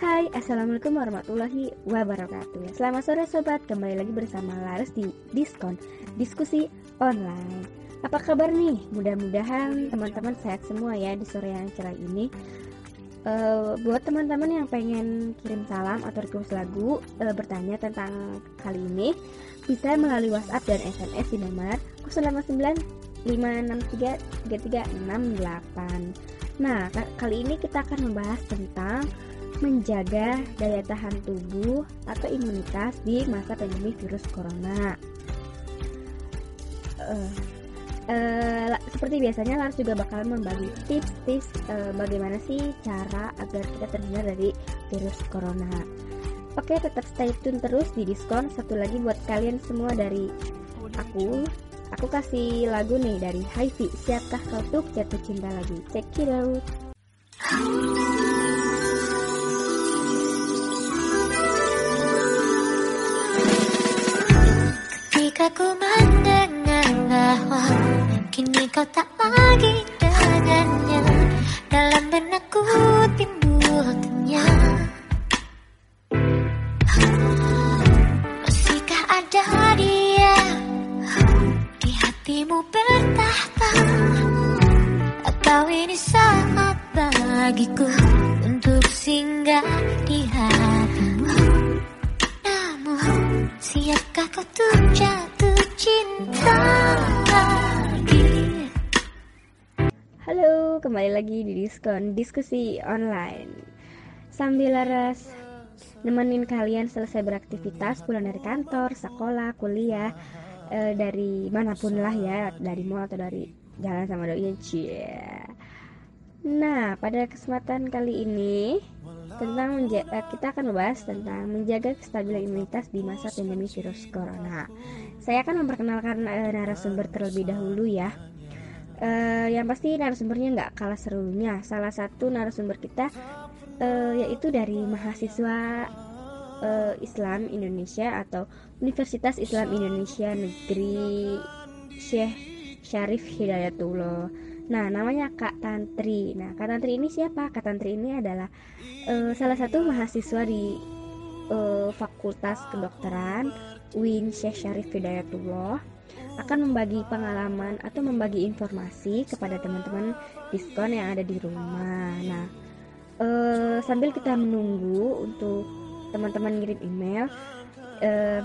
Hai, Assalamualaikum warahmatullahi wabarakatuh. Selamat sore sobat, kembali lagi bersama Laras di Diskon Diskusi Online. Apa kabar nih? Mudah-mudahan teman-teman sehat semua ya di sore yang cerah ini. Uh, Buat teman-teman yang pengen kirim salam atau request lagu uh, Bertanya tentang kali ini Bisa melalui WhatsApp dan SMS di nomor 089 563 3368 Nah, kali ini kita akan membahas tentang menjaga daya tahan tubuh atau imunitas di masa pandemi virus corona. Uh, uh, seperti biasanya Lars juga bakal membagi tips-tips uh, bagaimana sih cara agar kita terhindar dari virus corona. Oke, tetap stay tune terus di diskon. Satu lagi buat kalian semua dari aku Aku kasih lagu nih dari Hifi Siapkah kau untuk jatuh cinta lagi? Check it out. Ketika ku mendengar bahwa Kini kau tak lagi dengannya Dalam benakku timbul kenyang hatimu bertahta Atau ini saat bagiku Untuk singgah di hatimu Namun siapkah kau tuh jatuh cinta lagi? Halo, kembali lagi di Diskon Diskusi Online. Sambil laras nemenin kalian selesai beraktivitas pulang dari kantor, sekolah, kuliah uh, dari mana pun lah ya dari mall atau dari jalan sama doi cie. Nah pada kesempatan kali ini tentang uh, kita akan membahas tentang menjaga kestabilan imunitas di masa pandemi virus corona. Saya akan memperkenalkan uh, narasumber terlebih dahulu ya. Uh, yang pasti narasumbernya nggak kalah serunya. Salah satu narasumber kita uh, yaitu dari mahasiswa uh, Islam Indonesia atau Universitas Islam Indonesia Negeri Syekh Syarif Hidayatullah. Nah, namanya Kak Tantri. Nah, Kak Tantri ini siapa? Kak Tantri ini adalah uh, salah satu mahasiswa di uh, Fakultas Kedokteran UIN Syekh Syarif Hidayatullah akan membagi pengalaman atau membagi informasi kepada teman-teman diskon yang ada di rumah. Nah, uh, sambil kita menunggu untuk teman-teman ngirim email uh,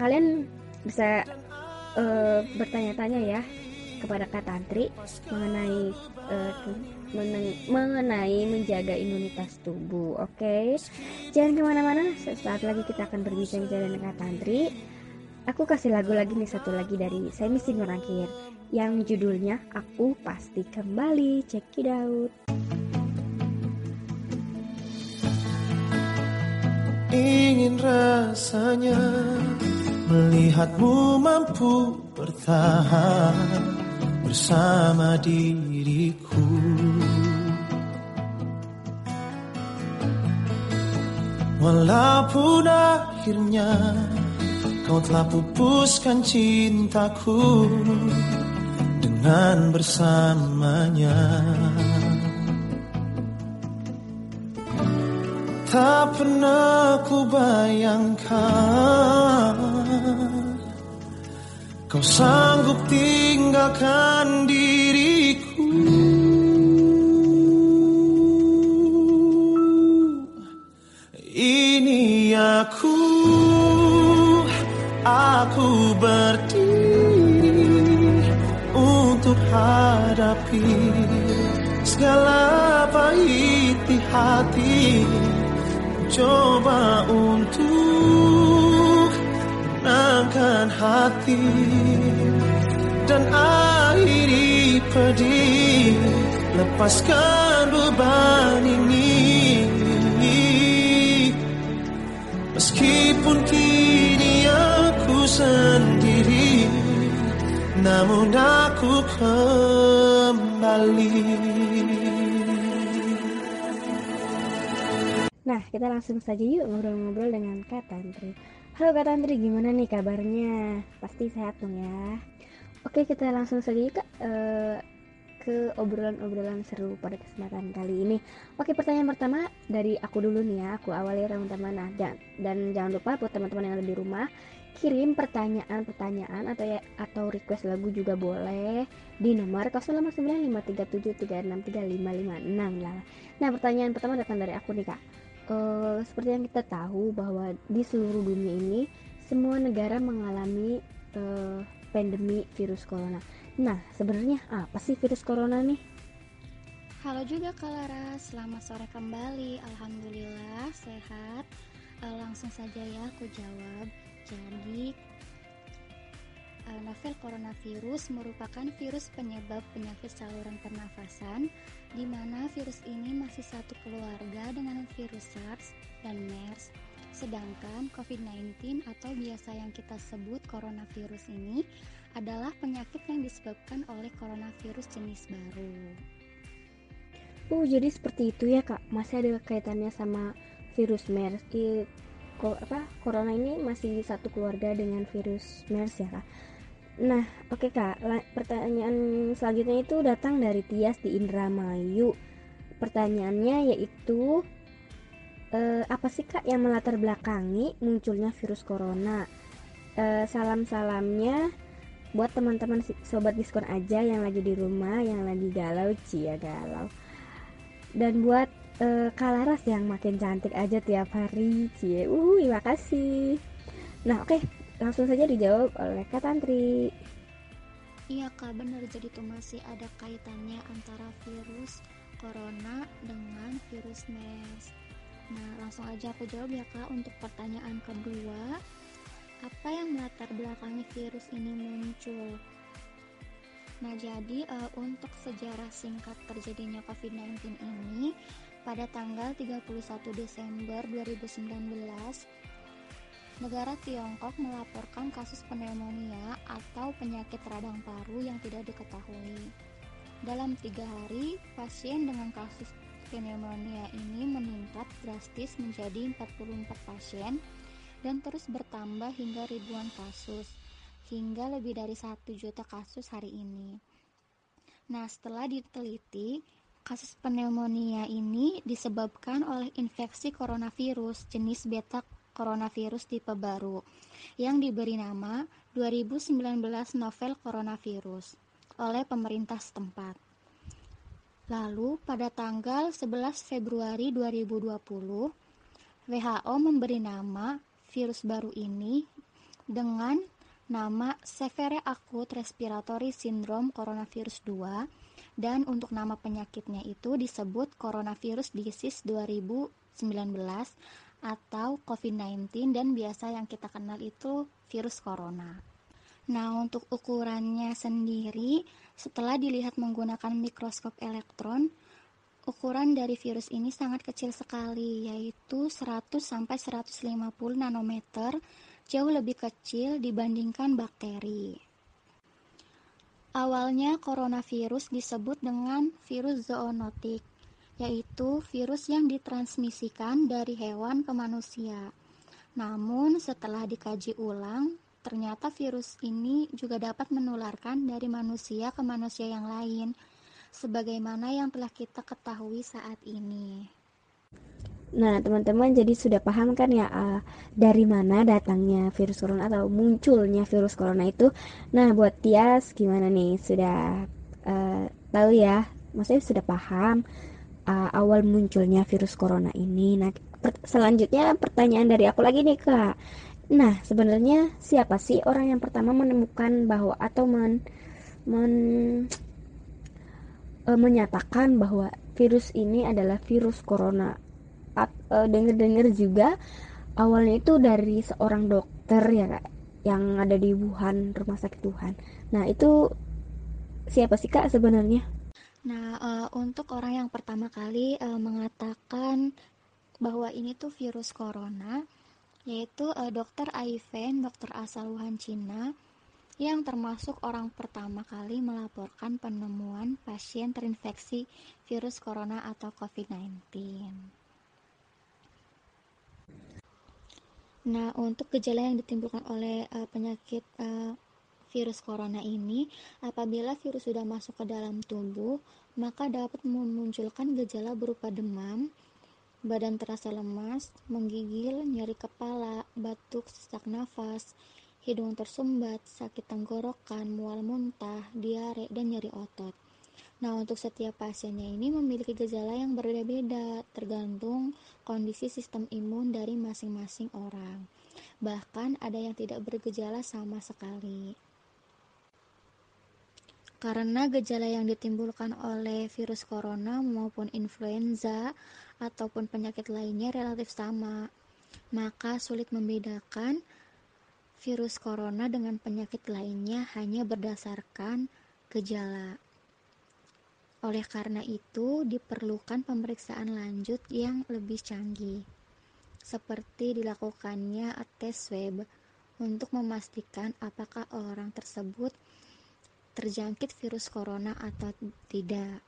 kalian bisa uh, bertanya-tanya ya kepada Kak Tantri mengenai uh, mengenai menjaga imunitas tubuh. Oke, okay? jangan ke mana-mana. Saat lagi kita akan berbincang-bincang dengan Kak Tantri. Aku kasih lagu lagi nih satu lagi dari Semi Singorangkir yang judulnya Aku Pasti Kembali. Out. Ingin rasanya melihatmu mampu bertahan bersama diriku. Walaupun akhirnya kau telah pupuskan cintaku dengan bersamanya. Tak pernah ku bayangkan Kau sanggup tinggalkan diriku. Ini aku Aku berdiri Untuk hadapi Segala pahit di hati coba untuk menangkan hati dan akhiri pedih. Lepaskan beban ini. Meskipun kini aku sendiri namun aku kembali Nah, kita langsung saja yuk ngobrol-ngobrol dengan Kak Tantri. Halo Kak Tantri, gimana nih kabarnya? Pasti sehat dong ya. Oke, kita langsung saja yuk Kak. Uh, ke obrolan-obrolan seru pada kesempatan kali ini. Oke, pertanyaan pertama dari aku dulu nih ya. Aku awali teman-teman. Nah, dan, dan jangan lupa buat teman-teman yang ada di rumah kirim pertanyaan-pertanyaan atau ya atau request lagu juga boleh di nomor 089537363556 lah. Nah, pertanyaan pertama datang dari aku nih Kak. Uh, seperti yang kita tahu bahwa di seluruh dunia ini semua negara mengalami uh, pandemi virus corona. Nah, sebenarnya apa sih virus corona nih? Halo juga Kak Lara, selamat sore kembali. Alhamdulillah sehat. Uh, langsung saja ya aku jawab. Jadi, novel coronavirus merupakan virus penyebab penyakit saluran pernafasan, di mana virus ini masih satu keluarga dengan virus SARS dan MERS. Sedangkan COVID-19 atau biasa yang kita sebut coronavirus ini adalah penyakit yang disebabkan oleh coronavirus jenis baru. Oh, jadi seperti itu ya, Kak. Masih ada kaitannya sama virus MERS. Apa? Corona ini masih satu keluarga dengan virus MERS ya, Kak. Nah, oke okay, Kak. pertanyaan selanjutnya itu datang dari Tias di Indramayu. Pertanyaannya yaitu eh, apa sih Kak yang melatar belakangi munculnya virus corona? Eh, salam-salamnya buat teman-teman sobat diskon aja yang lagi di rumah yang lagi galau cia galau dan buat uh, Kalaras yang makin cantik aja tiap hari cie. Uh terima kasih. Nah oke okay, langsung saja dijawab oleh Kak Tantri. Iya kak benar. Jadi tuh masih ada kaitannya antara virus corona dengan virus MERS. Nah langsung aja aku jawab ya kak untuk pertanyaan kedua. Apa yang melatar belakangi virus ini muncul. Nah, jadi uh, untuk sejarah singkat terjadinya COVID-19 ini pada tanggal 31 Desember 2019 negara Tiongkok melaporkan kasus pneumonia atau penyakit radang paru yang tidak diketahui. Dalam tiga hari, pasien dengan kasus pneumonia ini meningkat drastis menjadi 44 pasien dan terus bertambah hingga ribuan kasus, hingga lebih dari satu juta kasus hari ini. Nah, setelah diteliti, kasus pneumonia ini disebabkan oleh infeksi coronavirus jenis beta coronavirus tipe baru yang diberi nama 2019 novel coronavirus oleh pemerintah setempat. Lalu pada tanggal 11 Februari 2020, WHO memberi nama virus baru ini dengan nama Severe Acute Respiratory Syndrome Coronavirus 2 dan untuk nama penyakitnya itu disebut Coronavirus Disease 2019 atau COVID-19 dan biasa yang kita kenal itu virus corona. Nah, untuk ukurannya sendiri setelah dilihat menggunakan mikroskop elektron Ukuran dari virus ini sangat kecil sekali, yaitu 100 sampai 150 nanometer, jauh lebih kecil dibandingkan bakteri. Awalnya coronavirus disebut dengan virus zoonotik, yaitu virus yang ditransmisikan dari hewan ke manusia. Namun setelah dikaji ulang, ternyata virus ini juga dapat menularkan dari manusia ke manusia yang lain sebagaimana yang telah kita ketahui saat ini. Nah, teman-teman jadi sudah paham kan ya uh, dari mana datangnya virus corona atau munculnya virus corona itu? Nah, buat Tias gimana nih? Sudah uh, tahu ya? Maksudnya sudah paham uh, awal munculnya virus corona ini. Nah, per selanjutnya pertanyaan dari aku lagi nih, Kak. Nah, sebenarnya siapa sih orang yang pertama menemukan bahwa atau men, men e, menyatakan bahwa virus ini adalah virus corona. E, dengar-dengar juga awalnya itu dari seorang dokter ya kak yang ada di Wuhan rumah sakit Wuhan. Nah itu siapa sih kak sebenarnya? Nah uh, untuk orang yang pertama kali uh, mengatakan bahwa ini tuh virus corona yaitu uh, dokter Aiven, dokter asal Wuhan Cina yang termasuk orang pertama kali melaporkan penemuan pasien terinfeksi virus corona atau COVID-19. Nah, untuk gejala yang ditimbulkan oleh uh, penyakit uh, virus corona ini, apabila virus sudah masuk ke dalam tubuh, maka dapat memunculkan gejala berupa demam, badan terasa lemas, menggigil, nyeri kepala, batuk, sesak nafas, hidung tersumbat, sakit tenggorokan, mual muntah, diare, dan nyeri otot. Nah, untuk setiap pasiennya ini memiliki gejala yang berbeda-beda, tergantung kondisi sistem imun dari masing-masing orang. Bahkan ada yang tidak bergejala sama sekali. Karena gejala yang ditimbulkan oleh virus corona maupun influenza ataupun penyakit lainnya relatif sama, maka sulit membedakan virus corona dengan penyakit lainnya hanya berdasarkan gejala. Oleh karena itu, diperlukan pemeriksaan lanjut yang lebih canggih, seperti dilakukannya tes swab untuk memastikan apakah orang tersebut terjangkit virus corona atau tidak.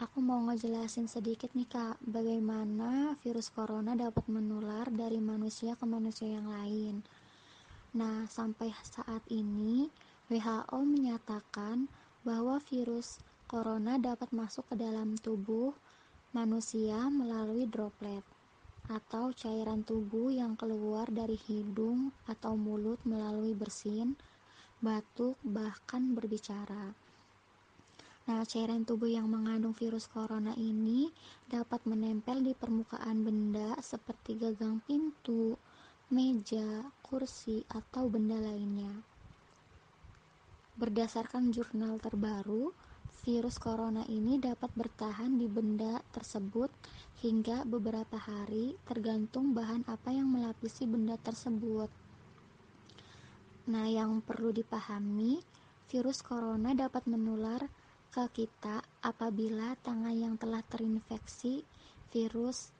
Aku mau ngejelasin sedikit nih kak, bagaimana virus corona dapat menular dari manusia ke manusia yang lain. Nah, sampai saat ini WHO menyatakan bahwa virus corona dapat masuk ke dalam tubuh manusia melalui droplet atau cairan tubuh yang keluar dari hidung atau mulut melalui bersin, batuk, bahkan berbicara. Nah, cairan tubuh yang mengandung virus corona ini dapat menempel di permukaan benda seperti gagang pintu, meja, kursi, atau benda lainnya. Berdasarkan jurnal terbaru, virus corona ini dapat bertahan di benda tersebut hingga beberapa hari, tergantung bahan apa yang melapisi benda tersebut. Nah, yang perlu dipahami, virus corona dapat menular ke kita apabila tangan yang telah terinfeksi virus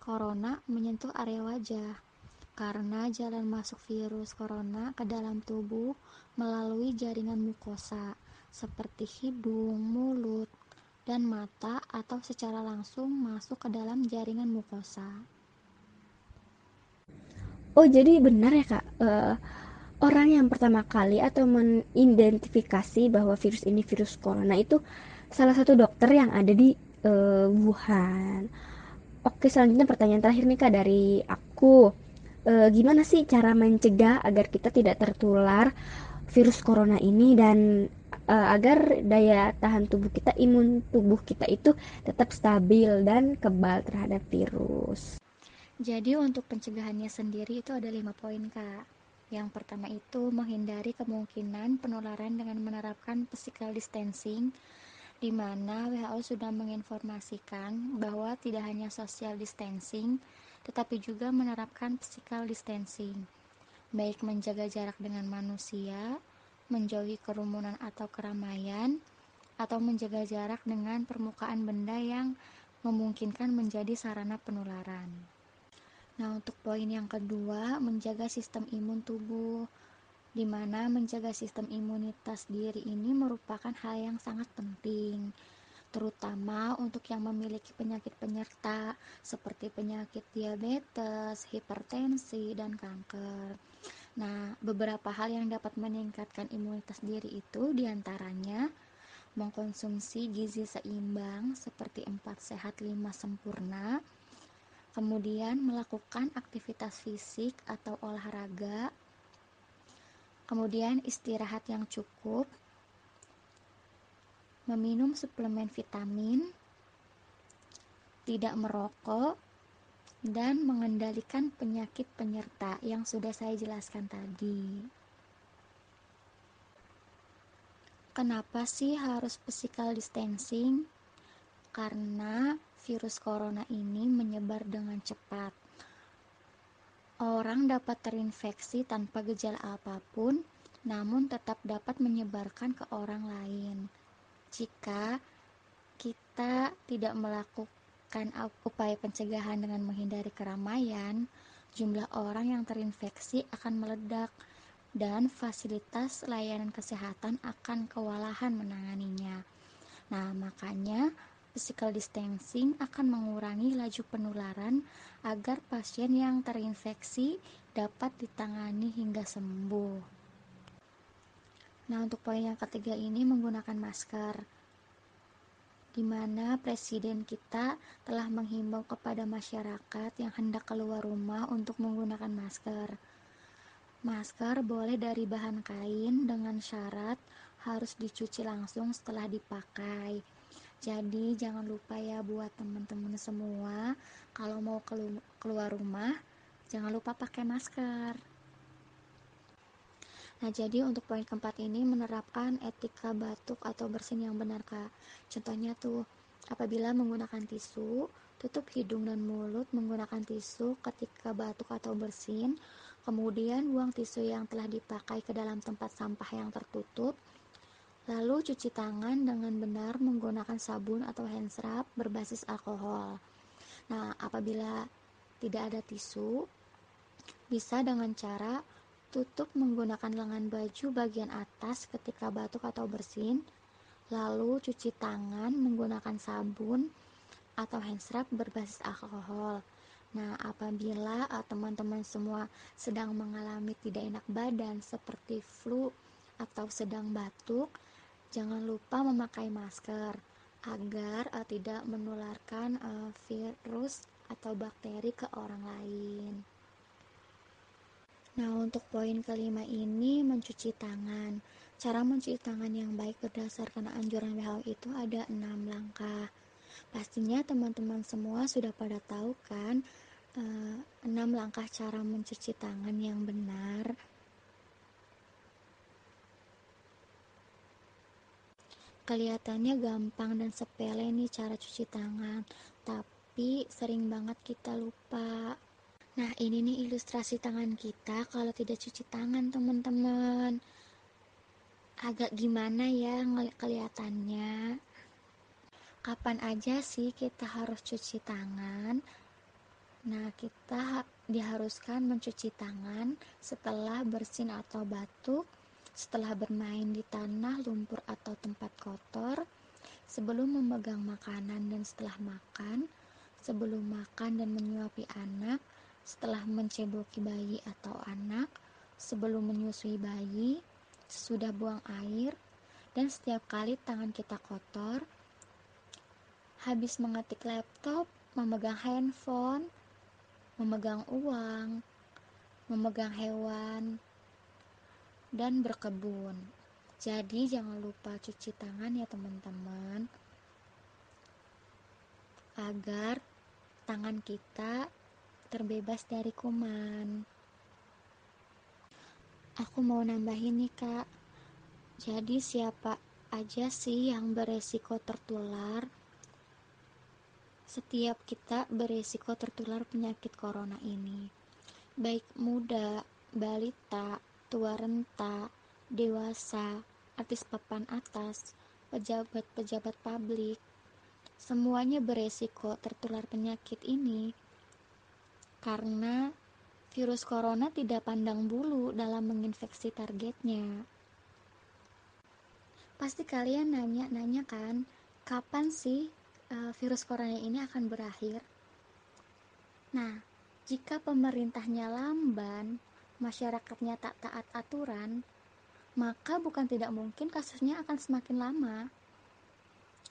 corona menyentuh area wajah. Karena jalan masuk virus corona ke dalam tubuh melalui jaringan mukosa seperti hidung, mulut, dan mata atau secara langsung masuk ke dalam jaringan mukosa. Oh, jadi benar ya, Kak. Uh, orang yang pertama kali atau mengidentifikasi bahwa virus ini virus corona itu salah satu dokter yang ada di uh, Wuhan. Oke, selanjutnya pertanyaan terakhir nih Kak dari aku. Uh, gimana sih cara mencegah agar kita tidak tertular virus corona ini dan uh, agar daya tahan tubuh kita, imun tubuh kita itu tetap stabil dan kebal terhadap virus. Jadi untuk pencegahannya sendiri itu ada lima poin kak. Yang pertama itu menghindari kemungkinan penularan dengan menerapkan physical distancing di mana WHO sudah menginformasikan bahwa tidak hanya social distancing tetapi juga menerapkan physical distancing baik menjaga jarak dengan manusia, menjauhi kerumunan atau keramaian, atau menjaga jarak dengan permukaan benda yang memungkinkan menjadi sarana penularan. Nah, untuk poin yang kedua, menjaga sistem imun tubuh, di mana menjaga sistem imunitas diri ini merupakan hal yang sangat penting, terutama untuk yang memiliki penyakit penyerta seperti penyakit diabetes, hipertensi, dan kanker. Nah, beberapa hal yang dapat meningkatkan imunitas diri itu di antaranya mengkonsumsi gizi seimbang seperti 4 sehat 5 sempurna, kemudian melakukan aktivitas fisik atau olahraga, kemudian istirahat yang cukup, meminum suplemen vitamin, tidak merokok, dan mengendalikan penyakit penyerta yang sudah saya jelaskan tadi. Kenapa sih harus physical distancing? Karena virus corona ini menyebar dengan cepat. Orang dapat terinfeksi tanpa gejala apa pun, namun tetap dapat menyebarkan ke orang lain. Jika kita tidak melakukan upaya pencegahan dengan menghindari keramaian, jumlah orang yang terinfeksi akan meledak dan fasilitas layanan kesehatan akan kewalahan menanganinya. Nah, makanya physical distancing akan mengurangi laju penularan agar pasien yang terinfeksi dapat ditangani hingga sembuh. Nah, untuk poin yang ketiga ini menggunakan masker. Di mana presiden kita telah menghimbau kepada masyarakat yang hendak keluar rumah untuk menggunakan masker. Masker boleh dari bahan kain dengan syarat harus dicuci langsung setelah dipakai. Jadi jangan lupa ya buat teman-teman semua kalau mau keluar rumah jangan lupa pakai masker. Nah, jadi untuk poin keempat ini menerapkan etika batuk atau bersin yang benar, Kak. Contohnya tuh, apabila menggunakan tisu, tutup hidung dan mulut menggunakan tisu ketika batuk atau bersin, kemudian buang tisu yang telah dipakai ke dalam tempat sampah yang tertutup, lalu cuci tangan dengan benar menggunakan sabun atau hand rub berbasis alkohol. Nah, apabila tidak ada tisu, bisa dengan cara Tutup menggunakan lengan baju bagian atas ketika batuk atau bersin, lalu cuci tangan menggunakan sabun atau hand rub berbasis alkohol. Nah, apabila uh, teman-teman semua sedang mengalami tidak enak badan seperti flu atau sedang batuk, jangan lupa memakai masker agar uh, tidak menularkan uh, virus atau bakteri ke orang lain. Nah, untuk poin kelima ini mencuci tangan. Cara mencuci tangan yang baik berdasarkan anjuran WHO itu ada enam langkah. Pastinya teman-teman semua sudah pada tahu kan eh, enam langkah cara mencuci tangan yang benar. Kelihatannya gampang dan sepele nih cara cuci tangan, tapi sering banget kita lupa. Nah, ini nih ilustrasi tangan kita kalau tidak cuci tangan, teman-teman. Agak gimana ya kelihatannya? Kapan aja sih kita harus cuci tangan? Nah, kita diharuskan mencuci tangan setelah bersin atau batuk, setelah bermain di tanah, lumpur, atau tempat kotor, sebelum memegang makanan dan setelah makan, sebelum makan dan menyuapi anak, setelah menceboki bayi atau anak, sebelum menyusui bayi, sesudah buang air, dan setiap kali tangan kita kotor, habis mengetik laptop, memegang handphone, memegang uang, memegang hewan, dan berkebun. Jadi jangan lupa cuci tangan ya teman-teman. Agar tangan kita terbebas dari kuman. Aku mau nambahin nih kak, jadi siapa aja sih yang beresiko tertular? Setiap kita beresiko tertular penyakit corona ini, baik muda, balita, tua renta, dewasa, artis papan atas, pejabat-pejabat publik, semuanya beresiko tertular penyakit ini karena virus corona tidak pandang bulu dalam menginfeksi targetnya. Pasti kalian nanya-nanya kan, kapan sih uh, virus corona ini akan berakhir? Nah, jika pemerintahnya lamban, masyarakatnya tak taat aturan, maka bukan tidak mungkin kasusnya akan semakin lama.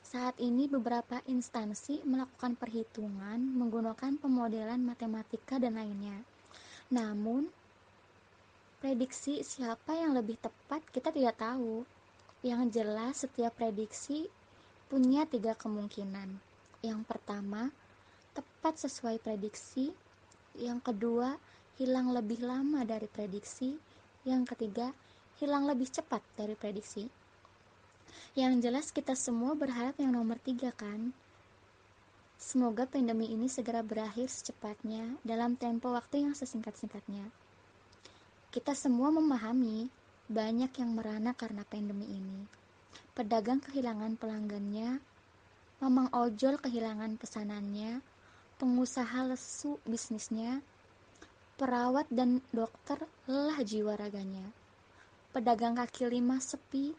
Saat ini beberapa instansi melakukan perhitungan menggunakan pemodelan matematika dan lainnya. Namun, prediksi siapa yang lebih tepat kita tidak tahu. Yang jelas setiap prediksi punya tiga kemungkinan. Yang pertama, tepat sesuai prediksi. Yang kedua, hilang lebih lama dari prediksi. Yang ketiga, hilang lebih cepat dari prediksi. Yang jelas kita semua berharap yang nomor tiga kan? Semoga pandemi ini segera berakhir secepatnya dalam tempo waktu yang sesingkat-singkatnya. Kita semua memahami banyak yang merana karena pandemi ini. Pedagang kehilangan pelanggannya, mamang ojol kehilangan pesanannya, pengusaha lesu bisnisnya, perawat dan dokter lelah jiwa raganya. Pedagang kaki lima sepi,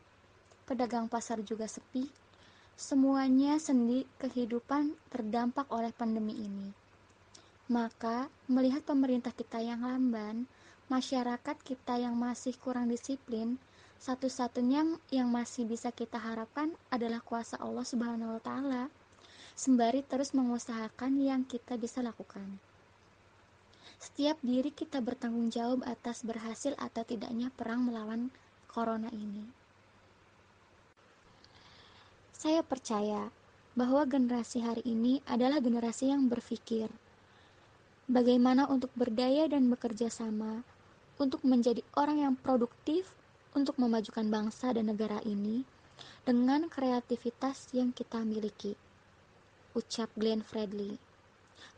pedagang pasar juga sepi. Semuanya sendi kehidupan terdampak oleh pandemi ini. Maka, melihat pemerintah kita yang lamban, masyarakat kita yang masih kurang disiplin, Satu-satunya yang masih bisa kita harapkan adalah kuasa Allah Subhanahu wa taala. Sembari terus mengusahakan yang kita bisa lakukan. Setiap diri kita bertanggung jawab atas berhasil atau tidaknya perang melawan corona ini. Saya percaya bahwa generasi hari ini adalah generasi yang berpikir bagaimana untuk berdaya dan bekerja sama untuk menjadi orang yang produktif untuk memajukan bangsa dan negara ini dengan kreativitas yang kita miliki. Ucap Glenn Fredly.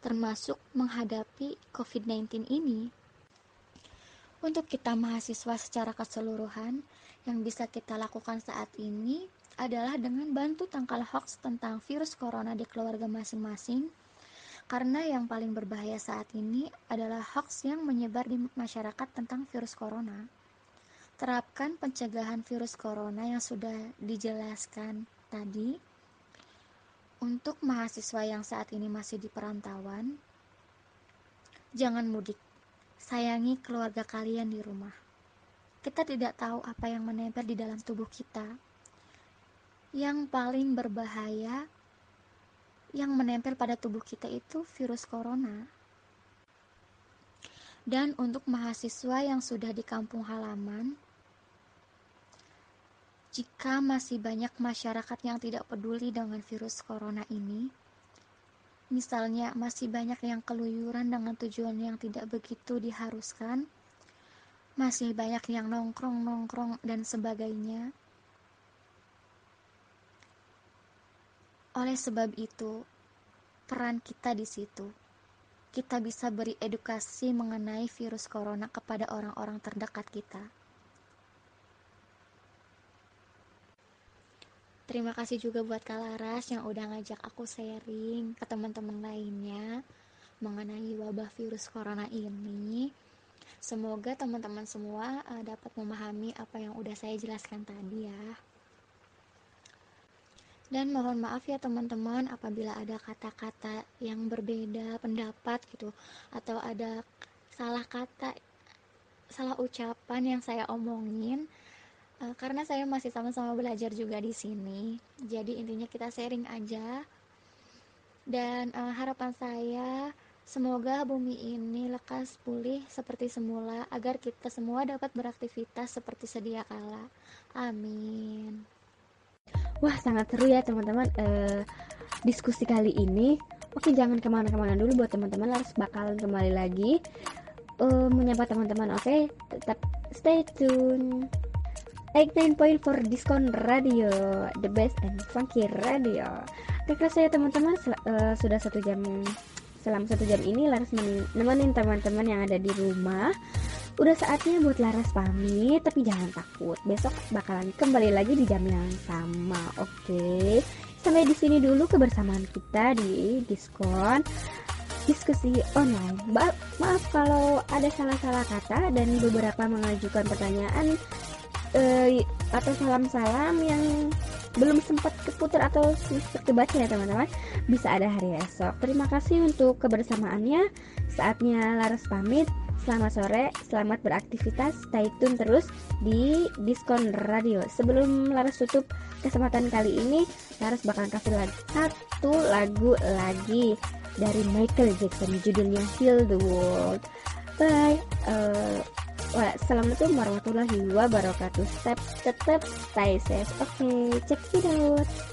Termasuk menghadapi COVID-19 ini. Untuk kita mahasiswa secara keseluruhan, yang bisa kita lakukan saat ini adalah dengan bantu tangkal hoax tentang virus corona di keluarga masing-masing karena yang paling berbahaya saat ini adalah hoax yang menyebar di masyarakat tentang virus corona. Terapkan pencegahan virus corona yang sudah dijelaskan tadi. Untuk mahasiswa yang saat ini masih di perantauan, jangan mudik. Sayangi keluarga kalian di rumah. Kita tidak tahu apa yang menempel di dalam tubuh kita yang paling berbahaya yang menempel pada tubuh kita itu virus corona. Dan untuk mahasiswa yang sudah di kampung halaman, jika masih banyak masyarakat yang tidak peduli dengan virus corona ini, misalnya masih banyak yang keluyuran dengan tujuan yang tidak begitu diharuskan, masih banyak yang nongkrong-nongkrong dan sebagainya, Oleh sebab itu, peran kita di situ. Kita bisa beri edukasi mengenai virus corona kepada orang-orang terdekat kita. Terima kasih juga buat Kalaras yang udah ngajak aku sharing ke teman-teman lainnya mengenai wabah virus corona ini. Semoga teman-teman semua uh, dapat memahami apa yang udah saya jelaskan tadi ya. Dan mohon maaf ya teman-teman apabila ada kata-kata yang berbeda pendapat gitu atau ada salah kata salah ucapan yang saya omongin uh, karena saya masih sama-sama belajar juga di sini. Jadi intinya kita sharing aja. Dan uh, harapan saya semoga bumi ini lekas pulih seperti semula agar kita semua dapat beraktivitas seperti sedia kala. Amin. Wah sangat seru ya teman-teman uh, diskusi kali ini. Oke jangan ke mana-kemana dulu buat teman-teman harus bakalan kembali lagi uh, menyapa teman-teman. Oke tetap stay tune. 89.4 Diskon Radio, the best and funky radio. Terima kasih ya teman-teman uh, sudah satu jam selama satu jam ini Laras menemenin teman-teman yang ada di rumah Udah saatnya buat Laras pamit, tapi jangan takut. Besok bakalan kembali lagi di jam yang sama, oke? Okay? Sampai di sini dulu kebersamaan kita di diskon diskusi online. Ba maaf kalau ada salah-salah kata dan beberapa mengajukan pertanyaan eh, atau salam-salam yang belum sempat keputar atau sempat kebaca ya teman-teman bisa ada hari esok terima kasih untuk kebersamaannya saatnya Laras pamit Selamat sore, selamat beraktivitas. Stay tune terus di Diskon Radio. Sebelum Laras tutup kesempatan kali ini, Laras bakal kasih lagi satu lagu lagi dari Michael Jackson judulnya Heal the World. Bye. Uh, Assalamualaikum warahmatullahi wabarakatuh. Step tetap stay safe. Oke, okay, check it out.